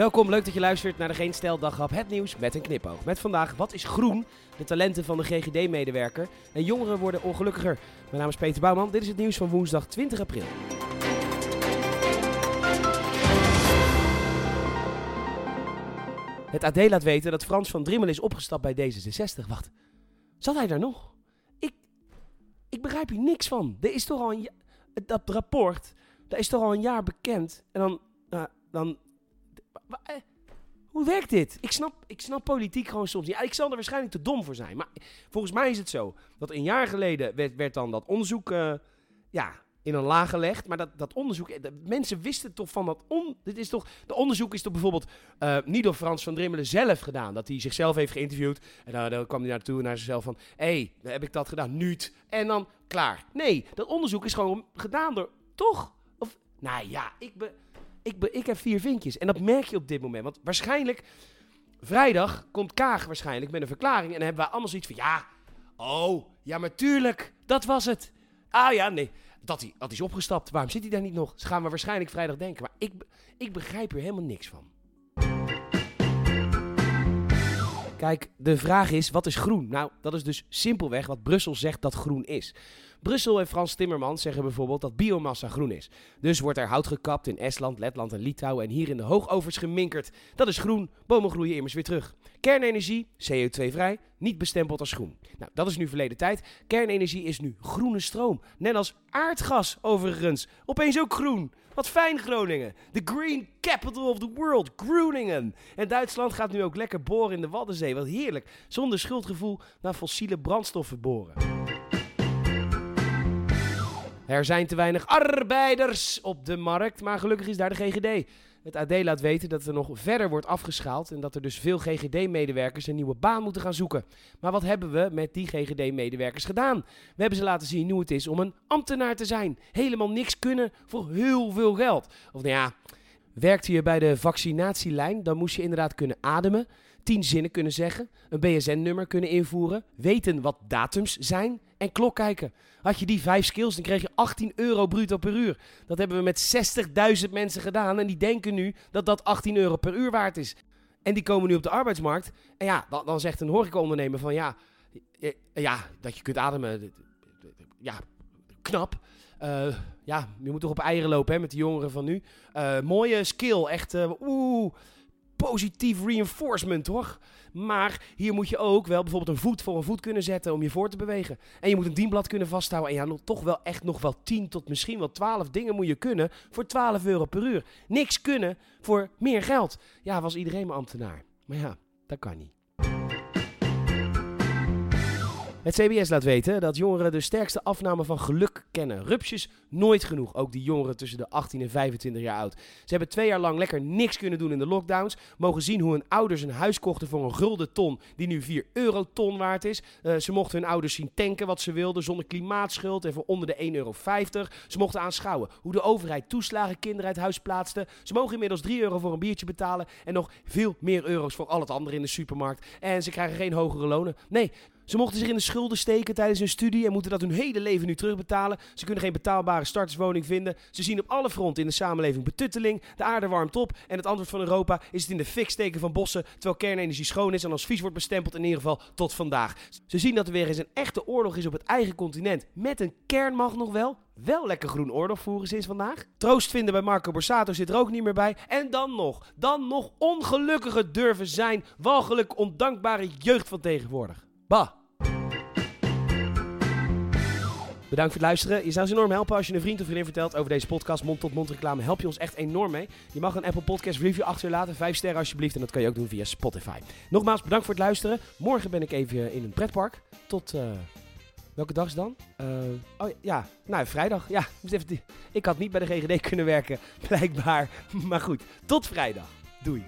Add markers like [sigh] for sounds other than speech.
Welkom, leuk dat je luistert naar de Geen Stel het nieuws met een knipoog. Met vandaag, wat is groen? De talenten van de GGD-medewerker. En jongeren worden ongelukkiger. Mijn naam is Peter Bouwman, dit is het nieuws van woensdag 20 april. Het AD laat weten dat Frans van Drimmel is opgestapt bij D66. Wacht, zat hij daar nog? Ik, ik begrijp hier niks van. Er is toch al een, dat rapport, dat is toch al een jaar bekend. En dan, nou, dan Eh, Hoe werkt dit? Ik snap, ik snap politiek gewoon soms niet. Ik zal er waarschijnlijk te dom voor zijn. Maar volgens mij is het zo dat een jaar geleden werd, dan dat onderzoek eh, ja, in een laag gelegd. Maar dat, dat onderzoek, eh, mensen wisten toch van dat on, dit is toch, de onderzoek is toch bijvoorbeeld eh, niet door Frans van Drimmelen zelf gedaan. Dat hij zichzelf heeft geïnterviewd. En dan, dan kwam hij naartoe naar zichzelf van, hé, hey, heb ik dat gedaan, nuut. En dan klaar. Nee, dat onderzoek is gewoon gedaan door, toch? Of, nou ja, ik ben... Ik, ik heb vier vinkjes. En dat merk je op dit moment. Want waarschijnlijk, vrijdag komt Kaag waarschijnlijk met een verklaring. En dan hebben we allemaal zoiets van, ja, oh, ja, maar tuurlijk, dat was het. Ah ja, nee, dat hij, dat is opgestapt. Waarom zit hij daar niet nog? Dat gaan we waarschijnlijk vrijdag denken. Maar ik, ik begrijp er helemaal niks van. Kijk, de vraag is, wat is groen? Nou, dat is dus simpelweg wat Brussel zegt dat groen is. Brussel en Frans Timmermans zeggen bijvoorbeeld dat biomassa groen is. Dus wordt er hout gekapt in Estland, Letland en Litouwen en hier in de hoogovers geminkerd. Dat is groen, bomen groeien immers weer terug. Kernenergie, CO2-vrij, niet bestempeld als groen. Nou, dat is nu verleden tijd. Kernenergie is nu groene stroom. Net als aardgas overigens. Opeens ook groen. Wat fijn Groningen. The green capital of the world, Groningen. En Duitsland gaat nu ook lekker boren in de Waddenzee. Wat heerlijk. Zonder schuldgevoel naar fossiele brandstoffen boren. Er zijn te weinig arbeiders op de markt, maar gelukkig is daar de GGD. Het AD laat weten dat er nog verder wordt afgeschaald en dat er dus veel GGD-medewerkers een nieuwe baan moeten gaan zoeken. Maar wat hebben we met die GGD-medewerkers gedaan? We hebben ze laten zien hoe het is om een ambtenaar te zijn. Helemaal niks kunnen voor heel veel geld. Of nou ja, werkte je bij de vaccinatielijn, dan moest je inderdaad kunnen ademen, tien zinnen kunnen zeggen, een BSN-nummer kunnen invoeren, weten wat datums zijn en klok kijken. Had je die vijf skills, dan kreeg je 18 euro bruto per uur. Dat hebben we met 60.000 mensen gedaan en die denken nu dat dat 18 euro per uur waard is. En die komen nu op de arbeidsmarkt. En ja, dan, zegt een horecaondernemer van ja, ja, dat je kunt ademen, ja, knap. Eh, ja, je moet toch op eieren lopen hè, met de jongeren van nu. Eh, mooie skill, echt, eh, oeh, positief reinforcement, toch? Maar hier moet je ook wel bijvoorbeeld een voet voor een voet kunnen zetten om je voor te bewegen. En je moet een dienblad kunnen vasthouden. En ja, toch wel echt nog wel 10 tot misschien wel 12 dingen moet je kunnen voor 12 euro per uur. Niks kunnen voor meer geld. Ja, was iedereen maar ambtenaar. Maar ja, dat kan niet. Het CBS laat weten dat jongeren de sterkste afname van geluk kennen. Rupsjes nooit genoeg, ook die jongeren tussen de 18 en 25 jaar oud. Ze hebben twee jaar lang lekker niks kunnen doen in de lockdowns. Mogen zien hoe hun ouders een huis kochten voor een gulden ton, die nu 4 euro ton waard is. Eh, ze mochten hun ouders zien tanken wat ze wilden, zonder klimaatschuld en voor onder de 1,50 euro. Ze mochten aanschouwen hoe de overheid toeslagen kinderen uit huis plaatste. Ze mogen inmiddels 3 euro voor een biertje betalen en nog veel meer euro's voor al het andere in de supermarkt. En ze krijgen geen hogere lonen. Nee, ze mochten zich in de schulden steken tijdens hun studie en moeten dat hun hele leven nu terugbetalen. Ze kunnen geen betaalbare starterswoning vinden. Ze zien op alle fronten in de samenleving betutteling. De aarde warmt op en het antwoord van Europa is het in de fik steken van bossen terwijl kernenergie schoon is en als vies wordt bestempeld in ieder geval tot vandaag. Ze zien dat er weer eens een echte oorlog is op het eigen continent met een kernmacht nog wel. Wel lekker groen oorlog voeren sinds vandaag. Troost vinden bij Marco Borsato zit er ook niet meer bij. En dan nog, dan nog ongelukkiger durven zijn. Walgelijk ondankbare jeugd van tegenwoordig. Bah. Bedankt voor het luisteren. Je zou ons enorm helpen als je een vriend of vriendin vertelt over deze podcast. Mond-tot-mond reclame help je ons echt enorm mee. Je mag een Apple Podcast review achterlaten. Vijf sterren alsjeblieft. En dat kan je ook doen via Spotify. Nogmaals, bedankt voor het luisteren. Morgen ben ik even in een pretpark. Tot... eh, welke dag is dan? Eh, oh ja, nou vrijdag. Ja, ik had niet bij de GGD kunnen werken, [laughs] blijkbaar. Maar goed, tot vrijdag. Doei.